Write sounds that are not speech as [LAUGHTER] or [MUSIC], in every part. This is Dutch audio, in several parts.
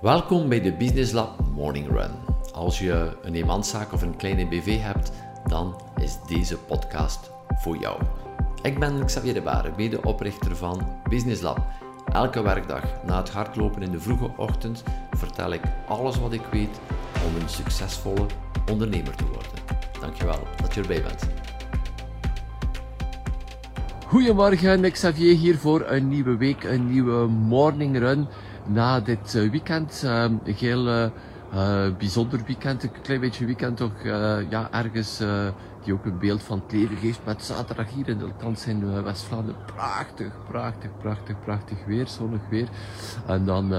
Welkom bij de Business Lab Morning Run. Als je een eenmanszaak of een kleine BV hebt, dan is deze podcast voor jou. Ik ben Xavier de Baren, medeoprichter van Business Lab. Elke werkdag na het hardlopen in de vroege ochtend vertel ik alles wat ik weet om een succesvolle ondernemer te worden. Dankjewel dat je erbij bent. Goedemorgen, Xavier hier voor een nieuwe week, een nieuwe morning run na dit eh, weekend. Uh, een heel uh, bijzonder weekend, een klein beetje weekend toch, ja, ergens die ook een beeld van het leven geeft met zaterdag hier in de kant in West-Vlaanderen. Prachtig, prachtig, prachtig, prachtig weer, zonnig weer. En dan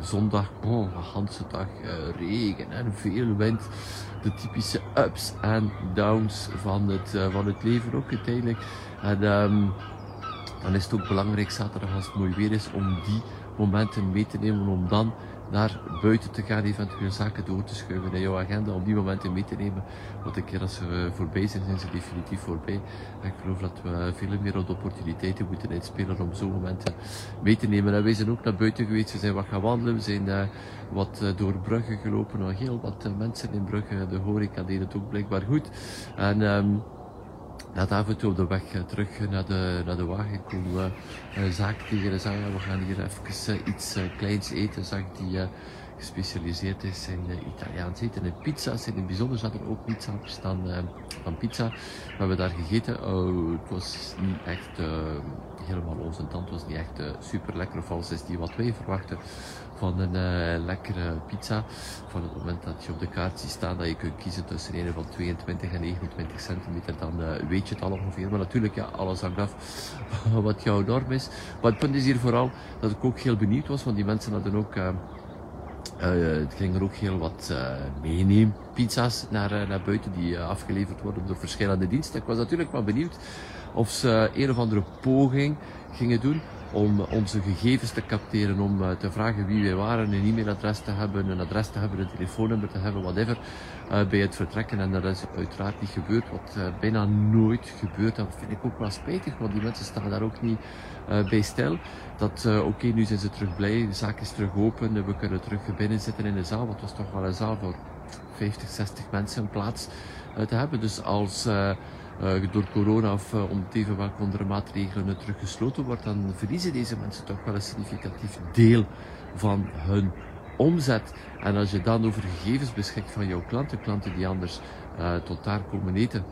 zondag, oh, de dag regen en veel wind. De typische ups en downs van het, van het leven ook uiteindelijk. En um, dan is het ook belangrijk zaterdag als het mooi weer is om die momenten mee te nemen om dan naar buiten te gaan, eventueel zaken door te schuiven in jouw agenda, om die momenten mee te nemen. Want een keer als ze voorbij zijn, zijn ze definitief voorbij. En ik geloof dat we veel meer op de opportuniteiten moeten uitspelen om zo'n momenten mee te nemen. En wij zijn ook naar buiten geweest, we zijn wat gaan wandelen, we zijn uh, wat uh, door Brugge gelopen, nog heel wat uh, mensen in Brugge, de horeca deed het ook blijkbaar goed. En um, net af en op de weg terug naar de, naar de wagen kon uh, een zaak tegen en zei, ja, we gaan hier even uh, iets kleins eten. Zag die gespecialiseerd is in Italiaans eten en pizza's. In het bijzonder zat er ook niets anders dan, dan pizza. We hebben daar gegeten. Oh, het was niet echt helemaal onze tand. Het was niet echt super lekker of als is die wat wij verwachten van een uh, lekkere pizza. Van het moment dat je op de kaart ziet staan dat je kunt kiezen tussen een van 22 en 29 centimeter, dan uh, weet je het al ongeveer. Maar natuurlijk, ja, alles hangt af [LAUGHS] wat jouw norm is. Maar het punt is hier vooral dat ik ook heel benieuwd was, want die mensen hadden ook... Uh, het ging ook heel wat uh, meeneem pizza's naar, naar buiten die afgeleverd worden door verschillende diensten. Ik was natuurlijk wel benieuwd of ze een of andere poging gingen doen om onze gegevens te capteren, om uh, te vragen wie wij waren, een e-mailadres te hebben, een adres te hebben, een telefoonnummer te hebben, whatever, uh, bij het vertrekken. En dat is uiteraard niet gebeurd, wat uh, bijna nooit gebeurt. Dat vind ik ook wel spijtig, want die mensen staan daar ook niet bij stil. Dat, oké, nu zijn ze terug blij, de zaak is terug open, we kunnen terug binnen zitten in de zaal, want het was toch wel een zaal voor 50, 60 mensen een plaats te hebben. Dus als door corona of uh, om even welke andere maatregelen teruggesloten wordt, dan verliezen deze mensen toch wel een significatief deel van hun omzet. En als je dan over gegevens beschikt van jouw klanten, klanten die anders uh, tot daar komen eten,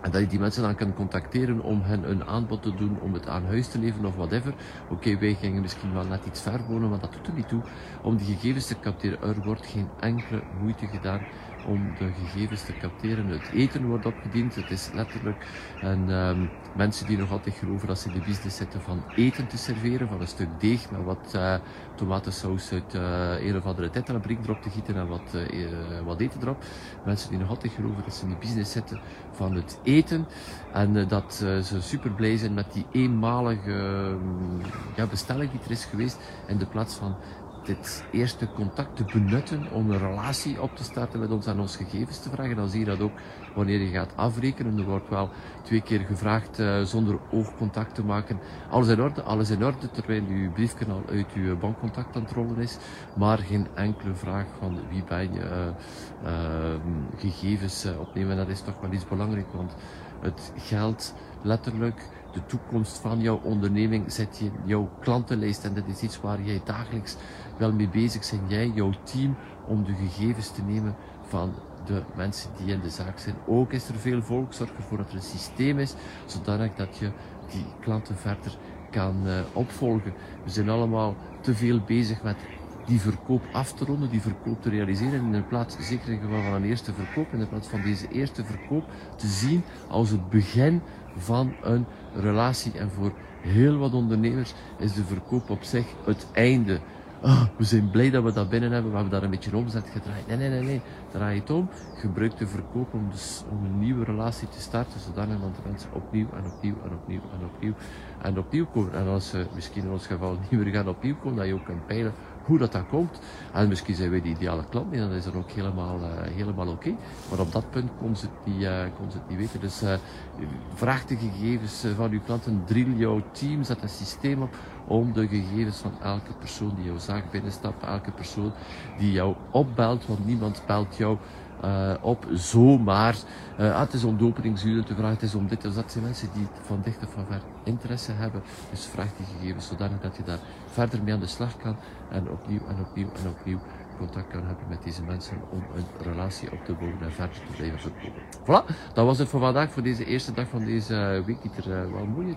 en dat je die mensen dan kan contacteren om hen een aanbod te doen om het aan huis te leveren of whatever. Oké, wij gingen misschien wel net iets ver wonen, maar dat doet er niet toe. Om die gegevens te capteren, er wordt geen enkele moeite gedaan om de gegevens te capteren. Het eten wordt opgediend, het is letterlijk en um, mensen die nog altijd geloven dat ze de business zitten van eten te serveren, van een stuk deeg met wat uh, tomatensaus uit uh, een of andere tetrabrik erop te gieten en wat, uh, wat eten erop. Mensen die nog altijd geloven dat ze in de business zitten van het eten en dat ze super blij zijn met die eenmalige ja, bestelling die er is geweest in de plaats van dit eerste contact te benutten om een relatie op te starten met ons en ons gegevens te vragen. Dan zie je dat ook wanneer je gaat afrekenen. Er wordt wel twee keer gevraagd uh, zonder oogcontact te maken. Alles in orde, alles in orde, terwijl uw briefkanaal uit uw bankcontact aan het rollen is. Maar geen enkele vraag van wie ben je, uh, uh, gegevens opnemen. Dat is toch wel iets belangrijk, want het geld letterlijk de toekomst van jouw onderneming zet je in jouw klantenlijst. En dat is iets waar jij dagelijks wel mee bezig bent. Jij, jouw team, om de gegevens te nemen van de mensen die in de zaak zijn. Ook is er veel volk. Zorg ervoor dat er een systeem is, zodanig dat je die klanten verder kan uh, opvolgen. We zijn allemaal te veel bezig met die verkoop af te ronden, die verkoop te realiseren. In de plaats, zeker in geval van een eerste verkoop, in plaats van deze eerste verkoop te zien als het begin van een relatie. En voor heel wat ondernemers is de verkoop op zich het einde. Oh, we zijn blij dat we dat binnen hebben, we hebben daar een beetje omzet gedraaid. Nee, nee, nee, nee. Draai het om. Gebruik de verkoop om, dus, om een nieuwe relatie te starten, zodanig dat de mensen opnieuw en opnieuw en opnieuw en opnieuw en opnieuw komen. En als ze misschien in ons geval niet meer gaan opnieuw komen, dat je ook kan peilen hoe dat, dat komt. En misschien zijn wij de ideale klant niet, dan is dat ook helemaal, uh, helemaal oké. Maar op dat punt kon ze het niet, uh, kon ze het niet weten. Dus uh, vraag de gegevens van uw klanten, drill jouw team, zet een systeem op om de gegevens van elke persoon die jouw zaak binnenstapt, elke persoon die jou opbelt, want niemand belt jou uh, op zomaar. Uh, ah, het is om de openingsuren te vragen, het is om dit. Dus dat zijn mensen die van dicht of van ver interesse hebben. Dus vraag die gegevens zodanig dat je daar verder mee aan de slag kan. En opnieuw en opnieuw en opnieuw contact kan hebben met deze mensen om een relatie op te bouwen en verder te blijven verkopen. Voilà, dat was het voor vandaag, voor deze eerste dag van deze week, die er uh, wel mooi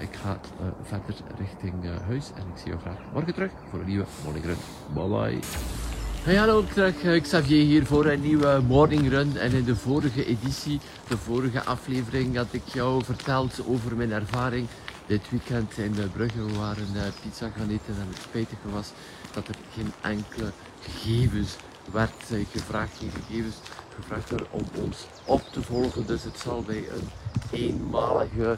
ik ga verder richting huis en ik zie jou graag morgen terug voor een nieuwe Morning Run. Bye bye. Hallo, terug. Xavier hier voor een nieuwe Morning Run. En in de vorige editie, de vorige aflevering, had ik jou verteld over mijn ervaring dit weekend in Brugge. We waren pizza gaan eten en het spijtige was dat er geen enkele gegevens werd gevraagd, geen gegevens gevraagd werden om ons op te volgen. Dus het zal bij een eenmalige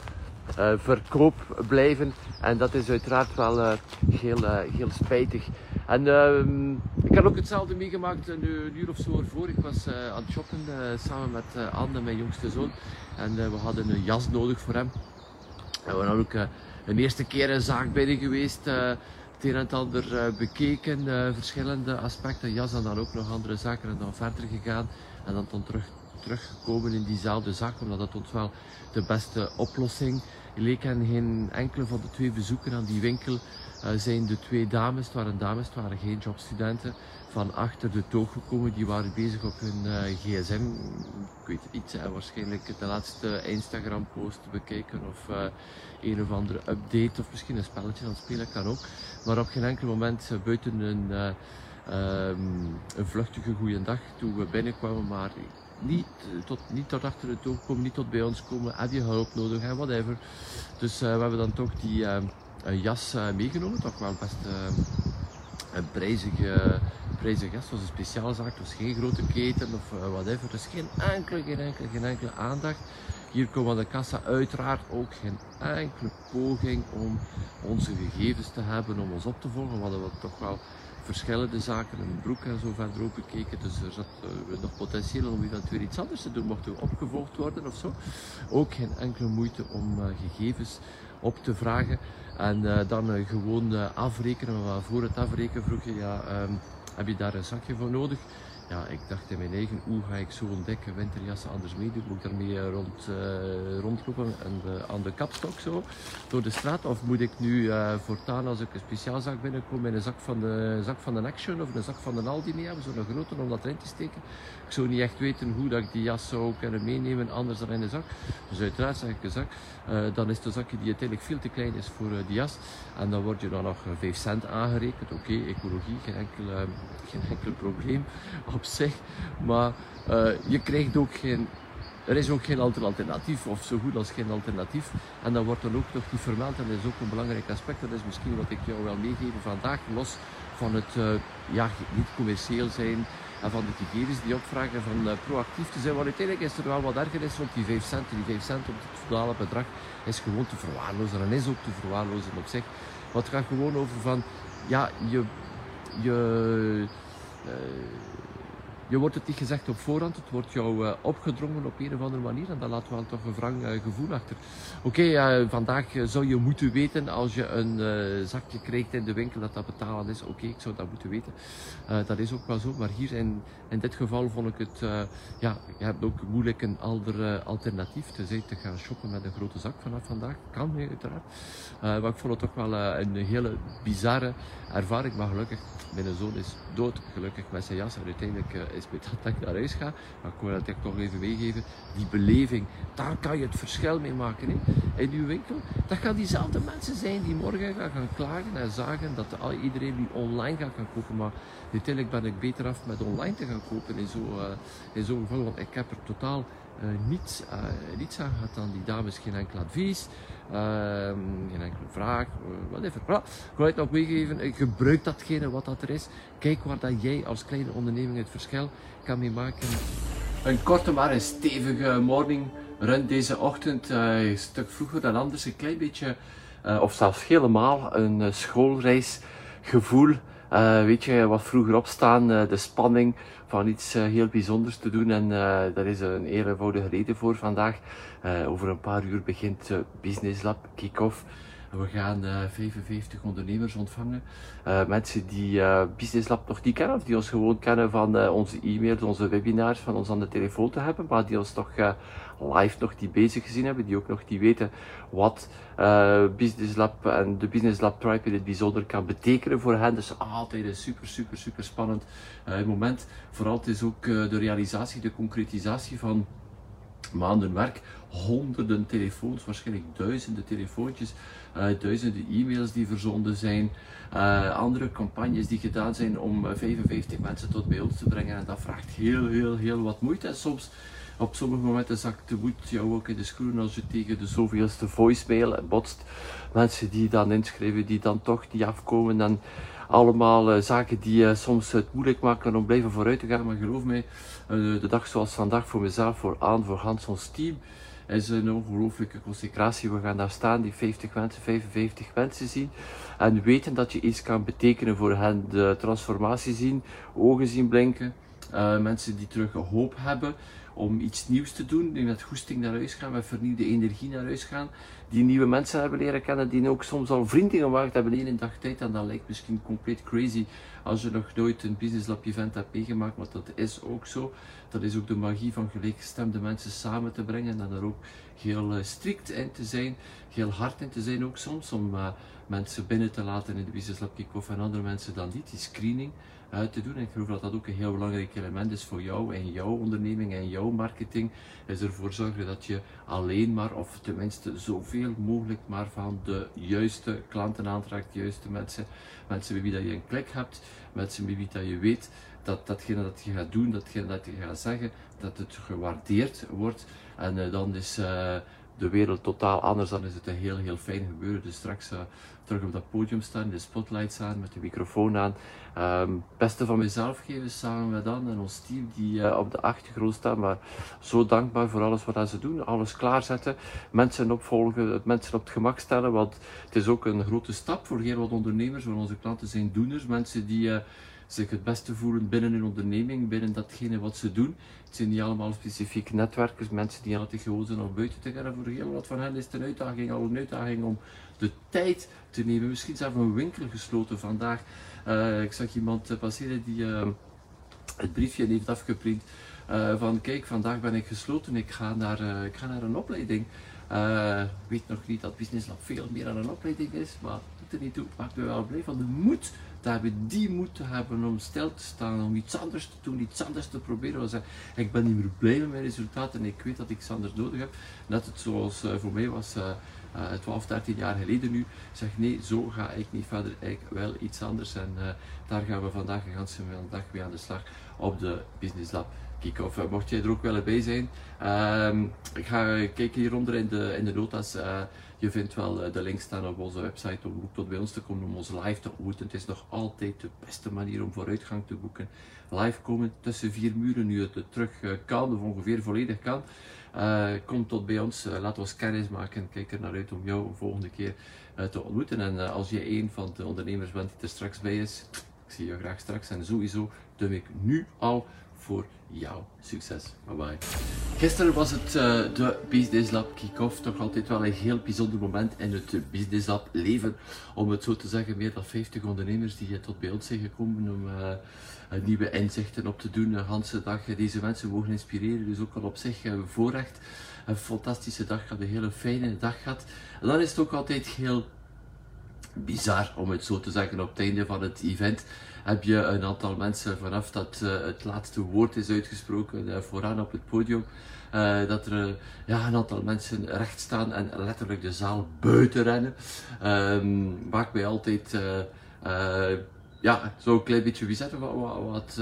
verkoop blijven. En dat is uiteraard wel heel, heel spijtig. En ehm, ik heb ook hetzelfde meegemaakt een, een, uur of zo ervoor. Ik was aan het shoppen samen met Anne, mijn jongste zoon. En we hadden een jas nodig voor hem. En we hadden ook een eerste keer een zaak binnen geweest het een en ander eh, bekeken, verschillende aspecten. Jas en dan ook nog andere zaken en dan verder gegaan. En dan, dan terug, teruggekomen in diezelfde zaak, omdat dat ons wel de beste oplossing leek. En geen enkele van de twee bezoeken aan die winkel zijn de twee dames, het waren dames, het waren geen jobstudenten, van achter de toog gekomen. Die waren bezig op hun uh, gsm, ik weet het niet, waarschijnlijk de laatste Instagram post bekijken of uh, een of andere update of misschien een spelletje aan het spelen kan ook. Maar op geen enkel moment buiten een, um, een vluchtige goede dag toen we binnenkwamen, maar niet tot, niet tot achter de toog komen, niet tot bij ons komen, heb je hulp nodig en whatever. Dus we hebben dan toch die ehm, een jas uh, meegenomen, toch wel best uh, een prijzige, prijzige jas. Het was een speciale zaak, het was geen grote keten of uh, whatever. Dus geen enkele, geen enkele, geen enkele aandacht. Hier komen we de kassa uiteraard ook geen enkele poging om onze gegevens te hebben, om ons op te volgen. We hadden we toch wel verschillende zaken, een broek en zo verder ook bekeken. Dus er zat uh, nog potentieel om eventueel iets anders te doen, mochten we opgevolgd worden of zo. Ook geen enkele moeite om gegevens op te vragen. En uh, dan uh, gewoon uh, afrekenen. Maar voor het afrekenen vroeg je, ja, um, heb je daar een zakje voor nodig? Ja, ik dacht in mijn eigen, hoe ga ik zo'n dikke winterjas anders meedoen? Moet ik daarmee rond, uh, rondlopen en de, aan de kapstok zo door de straat? Of moet ik nu voortaan als ik een speciaalzak binnenkom in een zak van de, zak van de Action of een zak van de Aldi mee hebben, zo'n grote om dat erin te steken? Ik zou niet echt weten hoe dat ik die jas zou kunnen meenemen anders dan in de zak. Dus uiteraard zeg ik een zak. Dan is de zakje die uiteindelijk veel te klein is voor die jas. En dan word je dan nog 5 cent aangerekend. Oké, ecologie, geen enkel, geen enkel probleem [LAUGHS] op zich. Maar uh, je krijgt ook geen. Er is ook geen alternatief, of zo goed als geen alternatief. En dat wordt dan ook nog niet vermeld. En dat is ook een belangrijk aspect. Dat is misschien wat ik jou wil meegeven vandaag. Los van het uh, ja, niet commercieel zijn en van de gegevens die opvragen van uh, proactief te zijn. Want uiteindelijk is er wel wat ergernis, want die 5 cent, die 5 cent op het totale bedrag is gewoon te verwaarlozen en is ook te verwaarlozen op zich. Maar het gaat gewoon over van, ja, je, je, je wordt het niet gezegd op voorhand, het wordt jou uh, opgedrongen op een of andere manier en dat laat wel toch een wrang uh, gevoel achter. Oké, uh, vandaag zou je moeten weten als je een zakje krijgt in de winkel dat dat betalen is. Oké, ik zou dat moeten weten. dat is ook wel zo, maar hier in, in dit geval vond ik het, ja, je hebt ook moeilijk een ander alternatief te zijn te gaan shoppen met een grote zak vanaf vandaag. Kan uiteraard. maar ik vond het toch wel een hele bizarre ervaring, maar gelukkig, mijn zoon is dood, gelukkig met zijn jas en uiteindelijk is met dat ik naar huis ga, maar ik wil dat ik toch even meegeven, die beleving, daar kan je het verschil mee maken. Hè. In uw winkel, dat gaan diezelfde mensen zijn die morgen gaan, gaan klagen en zagen dat iedereen die online gaat gaan kopen, maar uiteindelijk ben ik beter af met online te gaan kopen in zo'n uh, zo'n geval, want ik heb er totaal niets, uh, niets aan gehad aan die dames, geen enkel advies, uh, geen enkele vraag, whatever. Voilà. Ik wil het nog meegeven, gebruik datgene wat dat er is. Kijk waar dat jij als kleine onderneming het verschil kan mee maken. Een korte maar een stevige morning run deze ochtend, een stuk vroeger dan anders, een klein beetje, of zelfs helemaal, een schoolreisgevoel. Uh, weet je, wat vroeger opstaan, uh, de spanning van iets uh, heel bijzonders te doen. En daar is een eenvoudige reden voor vandaag. over een paar uur begint Business Lab, kick-off. We gaan 55 ondernemers ontvangen. mensen die Business Lab nog niet kennen, of die ons gewoon kennen van onze e-mails, onze webinars, van ons aan de telefoon te hebben, maar die ons toch live nog die bezig gezien hebben, die ook nog die weten wat uh, Business Lab en de Business Lab Tribe in het bijzonder kan betekenen voor hen. Dus altijd een super, super, super spannend moment. Vooral het is ook de realisatie, de concretisatie van maanden werk, honderden telefoons, waarschijnlijk duizenden telefoontjes, uh, duizenden e-mails die verzonden zijn, uh, andere campagnes die gedaan zijn om 55 mensen tot bij ons te brengen. En dat vraagt heel, heel, heel wat moeite. En soms op sommige momenten zakt de moed jou ook in de schoenen als je tegen de zoveelste voicemail botst. Mensen die dan inschrijven, die dan toch niet afkomen en allemaal zaken die soms het moeilijk maken om blijven vooruit te gaan. Maar geloof mij, de dag zoals vandaag voor mezelf, voor aan, voor Hans, ons team, is een ongelooflijke consecratie. We gaan daar staan, die 50 mensen, 55 mensen zien. En weten dat je iets kan betekenen voor hen. De transformatie zien, ogen zien blinken. mensen die terug hoop hebben om iets nieuws te doen, die met goesting naar huis gaan, met vernieuwde energie naar huis gaan, die nieuwe mensen hebben leren kennen, die ook soms al vrienden gemaakt hebben in een dag tijd. En dat lijkt misschien compleet crazy als je nog nooit een Business Lab event hebt meegemaakt, maar dat is ook zo. Dat is ook de magie van gelijkgestemde mensen samen te brengen en er ook heel uh, strikt in te zijn, heel hard in te zijn ook soms, om uh, mensen binnen te laten in de Business Lab Kick-Off en andere mensen dan niet, die screening uit te doen. En ik geloof dat dat ook een heel belangrijk element is voor jou en jouw onderneming en jouw marketing. Is ervoor zorgen dat je alleen maar, of tenminste zoveel mogelijk maar van de juiste klanten aantrekt, de juiste mensen. Mensen bij wie dat je een klik hebt, mensen bij wie dat je weet dat datgene dat je gaat doen, datgene dat je gaat zeggen, dat het gewaardeerd wordt. En uh, dan is uh, de wereld totaal anders. Dan is het een heel, heel fijn gebeuren. Dus straks uh, terug op dat podium staan, de spotlights aan, met de microfoon aan. Um, beste van mezelf geven samen met Dan en ons team die uh, op de achtergrond staan. Maar zo dankbaar voor alles wat ze doen. Alles klaarzetten, mensen opvolgen, mensen op het gemak stellen. Want het is ook een grote stap voor heel wat ondernemers. Voor onze klanten zijn doeners. Mensen die uh, zich het beste voelen binnen hun onderneming, binnen datgene wat ze doen. Het zijn niet allemaal specifieke netwerkers, mensen die altijd gewoon zijn om buiten te gaan. voor heel wat van hen is het een uitdaging, al een uitdaging om de tijd te nemen. Misschien zelfs een winkel gesloten vandaag. Uh, ik zag iemand passeren die uh, het briefje heeft afgeprint. Uh, van kijk, vandaag ben ik gesloten, ik ga naar, ik ga naar een opleiding. Ik weet nog niet dat Business Lab veel meer dan een opleiding is, maar doet er niet toe. Maakt me wel blij van de moed dat we die moeten hebben om stil te staan, om iets anders te doen, iets anders te proberen. Ik ben niet meer blij met mijn resultaten en ik weet dat ik iets anders nodig heb. Net het zoals voor mij was uh, 12, 13 jaar geleden nu, zeg nee, zo ga ik niet verder, ik wel iets anders. En daar gaan we vandaag een ganse dag mee aan de slag op de Business Lab kick-off. Uh, mocht jij er ook willen bij zijn, uh, ik ga kijken hieronder in de, in de notas. Uh, je vindt wel de link staan op onze website om ook tot bij ons te komen, om ons live te ontmoeten. Het is nog altijd de beste manier om vooruitgang te boeken. Live komen tussen vier muren, nu het terug kan, of ongeveer volledig kan. Kom tot bij ons, uh, laat ons kennis maken. Kijk er naar uit om jou een volgende keer te ontmoeten. En als jij een van de ondernemers bent die er straks bij is, ik zie je graag straks. En sowieso doe ik nu al voor jou. Succes. Bye bye. Gisteren was het uh, de Business Lab kick-off. Toch altijd wel een heel bijzonder moment in het Business Lab leven. Om het zo te zeggen, meer dan 50 ondernemers die tot bij ons zijn gekomen om uh, nieuwe inzichten op te doen. Een hele dag deze mensen mogen inspireren. Dus ook al op zich uh, voorrecht. Een fantastische dag gehad, een hele fijne dag gehad. En dan is het ook altijd heel bizar om het zo te zeggen op het einde van het event heb je een aantal mensen vanaf dat uh, het laatste woord is uitgesproken uh, vooraan op het podium. Uh, dat er ja, een aantal mensen recht staan en letterlijk de zaal buiten rennen. Um, maakt mij altijd ja, zo'n klein beetje wie. Wat, wat, wat,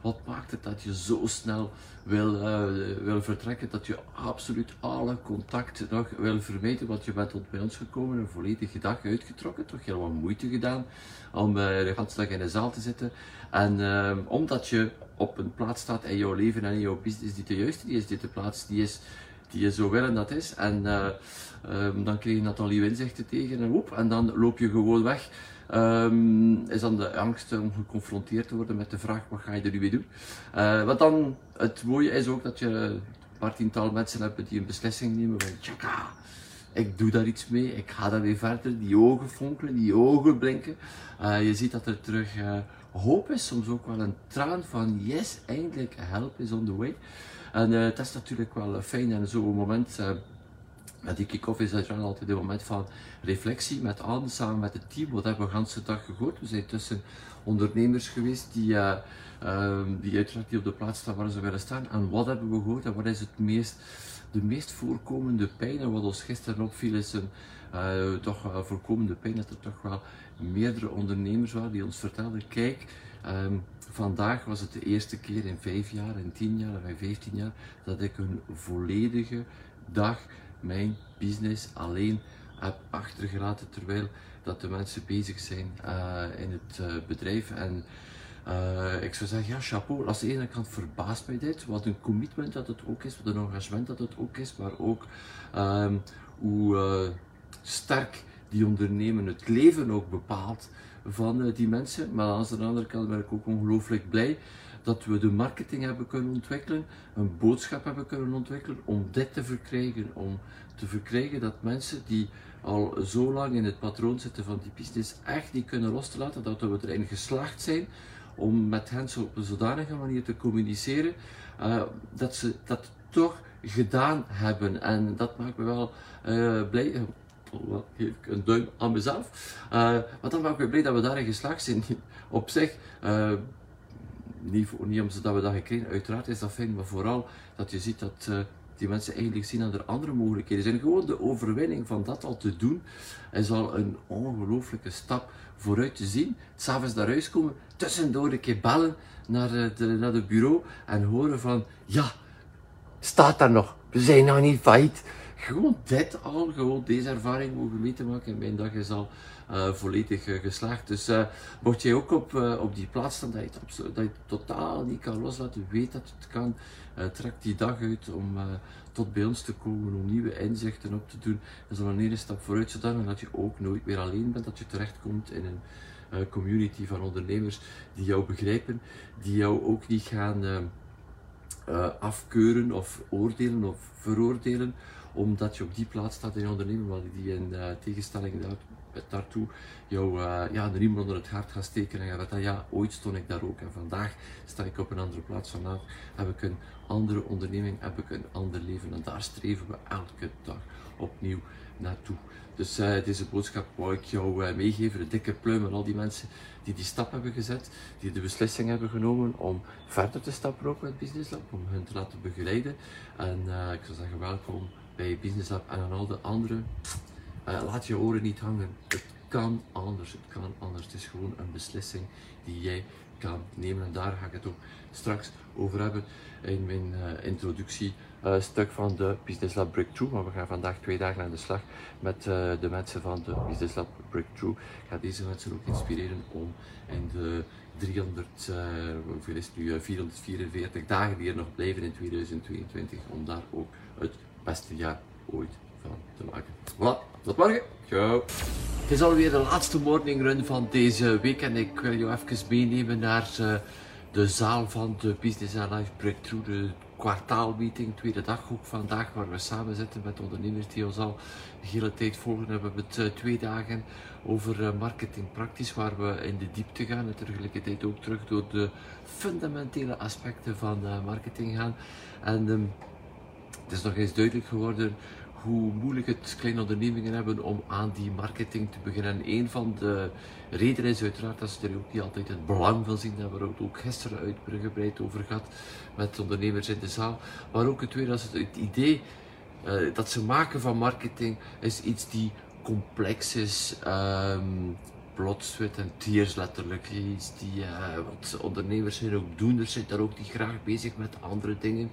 wat maakt het dat je zo snel wil, uh, wil vertrekken, dat je absoluut alle contact nog wil vermijden. Want je bent tot bij ons gekomen, een volledige dag uitgetrokken, toch heel wat moeite gedaan om uh, de hele in de zaal te zitten. En omdat je op een plaats staat in jouw leven en in jouw business die de juiste die is, dit de plaats die is die je zo wil en dat is. En dan krijg je dat al je inzichten tegen en woep, en dan loop je gewoon weg. Um, is dan de angst om geconfronteerd te worden met de vraag wat ga je er nu mee doen. Uh, wat dan het mooie is ook dat je een paar tiental mensen hebt die een beslissing nemen van tjaka, ik doe daar iets mee, ik ga daar weer verder, die ogen fonkelen, die ogen blinken. Uh, je ziet dat er terug uh, hoop is, soms ook wel een traan van yes, eindelijk help is on the way. En uh, het is natuurlijk wel fijn en zo'n moment die kick-off is uiteraard altijd een moment van reflectie met Anne, samen met het team. Wat hebben we de hele dag gehoord? We zijn tussen ondernemers geweest die, uh, uh, die uiteraard die op de plaats staan waar ze willen staan. En wat hebben we gehoord en wat is het meest, de meest voorkomende pijn? En wat ons gisteren opviel is een uh, toch voorkomende pijn dat er toch wel meerdere ondernemers waren die ons vertelden, kijk, um, vandaag was het de eerste keer in vijf jaar, in tien jaar in vijftien jaar dat ik een volledige dag mijn business alleen heb achtergelaten terwijl dat de mensen bezig zijn uh, in het uh, bedrijf. En uh, ik zou zeggen, ja, chapeau. Als de ene kant verbaast mij dit, wat een commitment dat het ook is, wat een engagement dat het ook is, maar ook um, hoe sterk die ondernemen het leven ook bepaalt van die mensen. Maar aan de andere kant ben ik ook ongelooflijk blij dat we de marketing hebben kunnen ontwikkelen, een boodschap hebben kunnen ontwikkelen om dit te verkrijgen, om te verkrijgen dat mensen die al zo lang in het patroon zitten van die business echt niet kunnen los te laten, dat we erin geslaagd zijn om met hen zo op een zodanige manier te communiceren, uh, dat ze dat toch gedaan hebben. En dat maakt me wel uh, blij. Oh, geef ik een duim aan mezelf. Uh, maar dan maakt me blij dat we daarin geslaagd zijn. [LAUGHS] Op zich niet, niet omdat we dat gekregen, uiteraard is dat fijn, maar vooral dat je ziet dat uh, die mensen eigenlijk zien dat er andere mogelijkheden zijn. Gewoon de overwinning van dat al te doen, is al een ongelooflijke stap vooruit te zien. S'avonds naar huis komen, tussendoor een keer bellen naar, eh, de, naar het bureau en horen van, ja, staat daar nog, we zijn nog niet failliet. Gewoon dit al, gewoon deze ervaring mogen mee te maken. En mijn dag is al volledig uh, geslaagd. Dus uh, mocht jij ook op, op die plaats staan dat je, het dat totaal niet kan loslaten, weet dat het kan, trek die dag uit om tot bij ons te komen, om nieuwe inzichten op te doen. Is al een eerste stap vooruit, zodat dat je ook nooit meer alleen bent, dat je terechtkomt in een community van ondernemers die jou begrijpen, die jou ook niet gaan afkeuren of oordelen of veroordelen omdat je op die plaats staat in je onderneming, waar die in uh, tegenstelling daartoe jou uh, ja, de riem onder het hart gaat steken en gaat vertellen, ja, ooit stond ik daar ook en vandaag sta ik op een andere plaats. Vandaag heb ik een andere onderneming, heb ik een ander leven en daar streven we elke dag opnieuw naartoe. Dus deze boodschap wou ik jou uh, meegeven, de dikke pluim aan al die mensen die die stap hebben gezet, die de beslissing hebben genomen om verder te stappen ook met Business Lab, om hen te laten begeleiden. En ik zou zeggen welkom bij Business Lab en aan al de andere. Uh, laat je oren niet hangen. Het kan anders. Het kan anders. Het is gewoon een beslissing die jij kan nemen. En daar ga ik het ook straks over hebben in mijn uh, introductie. Uh, stuk van de Business Lab Breakthrough. Maar we gaan vandaag twee dagen aan de slag met de mensen van de Business Lab Breakthrough. Ik ga deze mensen ook inspireren om in de 300, hoeveel is het nu, 444 dagen die er nog blijven in 2022, om daar ook het beste jaar ooit van te maken. Voilà, tot morgen. Ciao. Het is alweer de laatste morning run van deze week en ik wil jou even meenemen naar uh, de zaal van de Business and Breakthrough, de kwartaalmeeting, tweede dag ook vandaag, waar we samen zitten met ondernemers die ons al de hele tijd volgen. We hebben het uh, twee dagen over uh, marketing praktisch, waar we in de diepte gaan en tegelijkertijd ook terug door de fundamentele aspecten van marketing gaan. En um, het is nog eens duidelijk geworden hoe moeilijk het kleine ondernemingen hebben om aan die marketing te beginnen. En een van de redenen is uiteraard dat ze er ook niet altijd het belang van zien. Daar hebben we ook gisteren uitgebreid over gehad met ondernemers in de zaal. Maar ook het tweede, als het, idee uh, dat ze maken van marketing is iets die complex is. Um, blood, sweat en tears letterlijk. Iets die, uh, wat ondernemers zijn ook doeners, zijn daar ook die graag bezig met andere dingen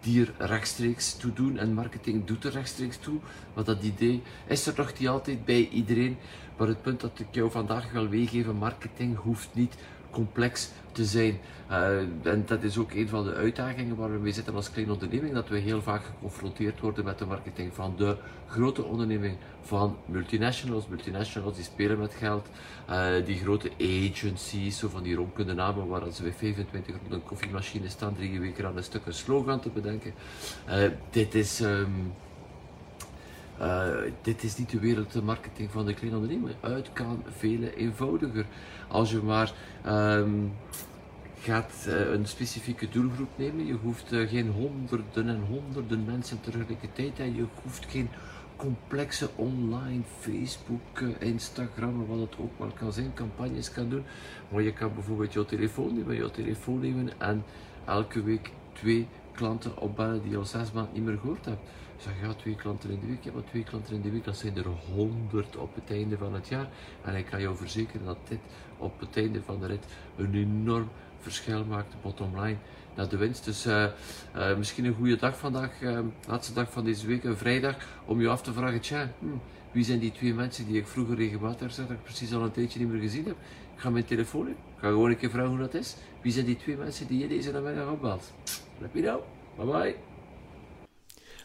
die er rechtstreeks toe doen. En marketing doet er rechtstreeks toe. Maar dat idee is er nog niet altijd bij iedereen. Maar het punt dat ik jou vandaag wil meegeven, marketing hoeft niet complex te zijn. Uh, en dat is ook een van de uitdagingen waar we mee zitten als kleine onderneming, dat we heel vaak geconfronteerd worden met de marketing van de grote onderneming, van multinationals. Multinationals die spelen met geld, uh, die grote agencies, zo van die ronkende namen waar ze bij 25 rond een koffiemachine staan, drie weken aan een stuk een slogan te bedenken. Uh, dit is... Um, Uh, dit is niet de wereld de marketing van de kleine ondernemer. Uit kan veel eenvoudiger. Als je maar um, gaat uh, een specifieke doelgroep nemen, je hoeft uh, geen honderden en honderden mensen tegelijkertijd en je hoeft geen complexe online Facebook, Instagram, wat het ook maar kan zijn, campagnes kan doen. Maar je kan bijvoorbeeld jouw telefoon nemen, jouw telefoon nemen en elke week twee klanten opbellen die je al zes maanden niet meer gehoord hebt. Zeg ja, twee klanten in de week, ja, maar twee klanten in de week, dat zijn er honderd op het einde van het jaar. En ik kan jou verzekeren dat dit op het einde van de rit een enorm verschil maakt, bottom line, naar de winst. Dus misschien een goede dag vandaag, uh, laatste dag van deze week, een vrijdag, om je af te vragen, tja, hm, wie zijn die twee mensen die ik vroeger regelmatig zag, dat ik precies al een tijdje niet meer gezien heb. Ik ga mijn telefoon in, ik ga gewoon een keer vragen hoe dat is. Wie zijn die twee mensen die je deze namiddag opbelt? Let me know. Bye bye.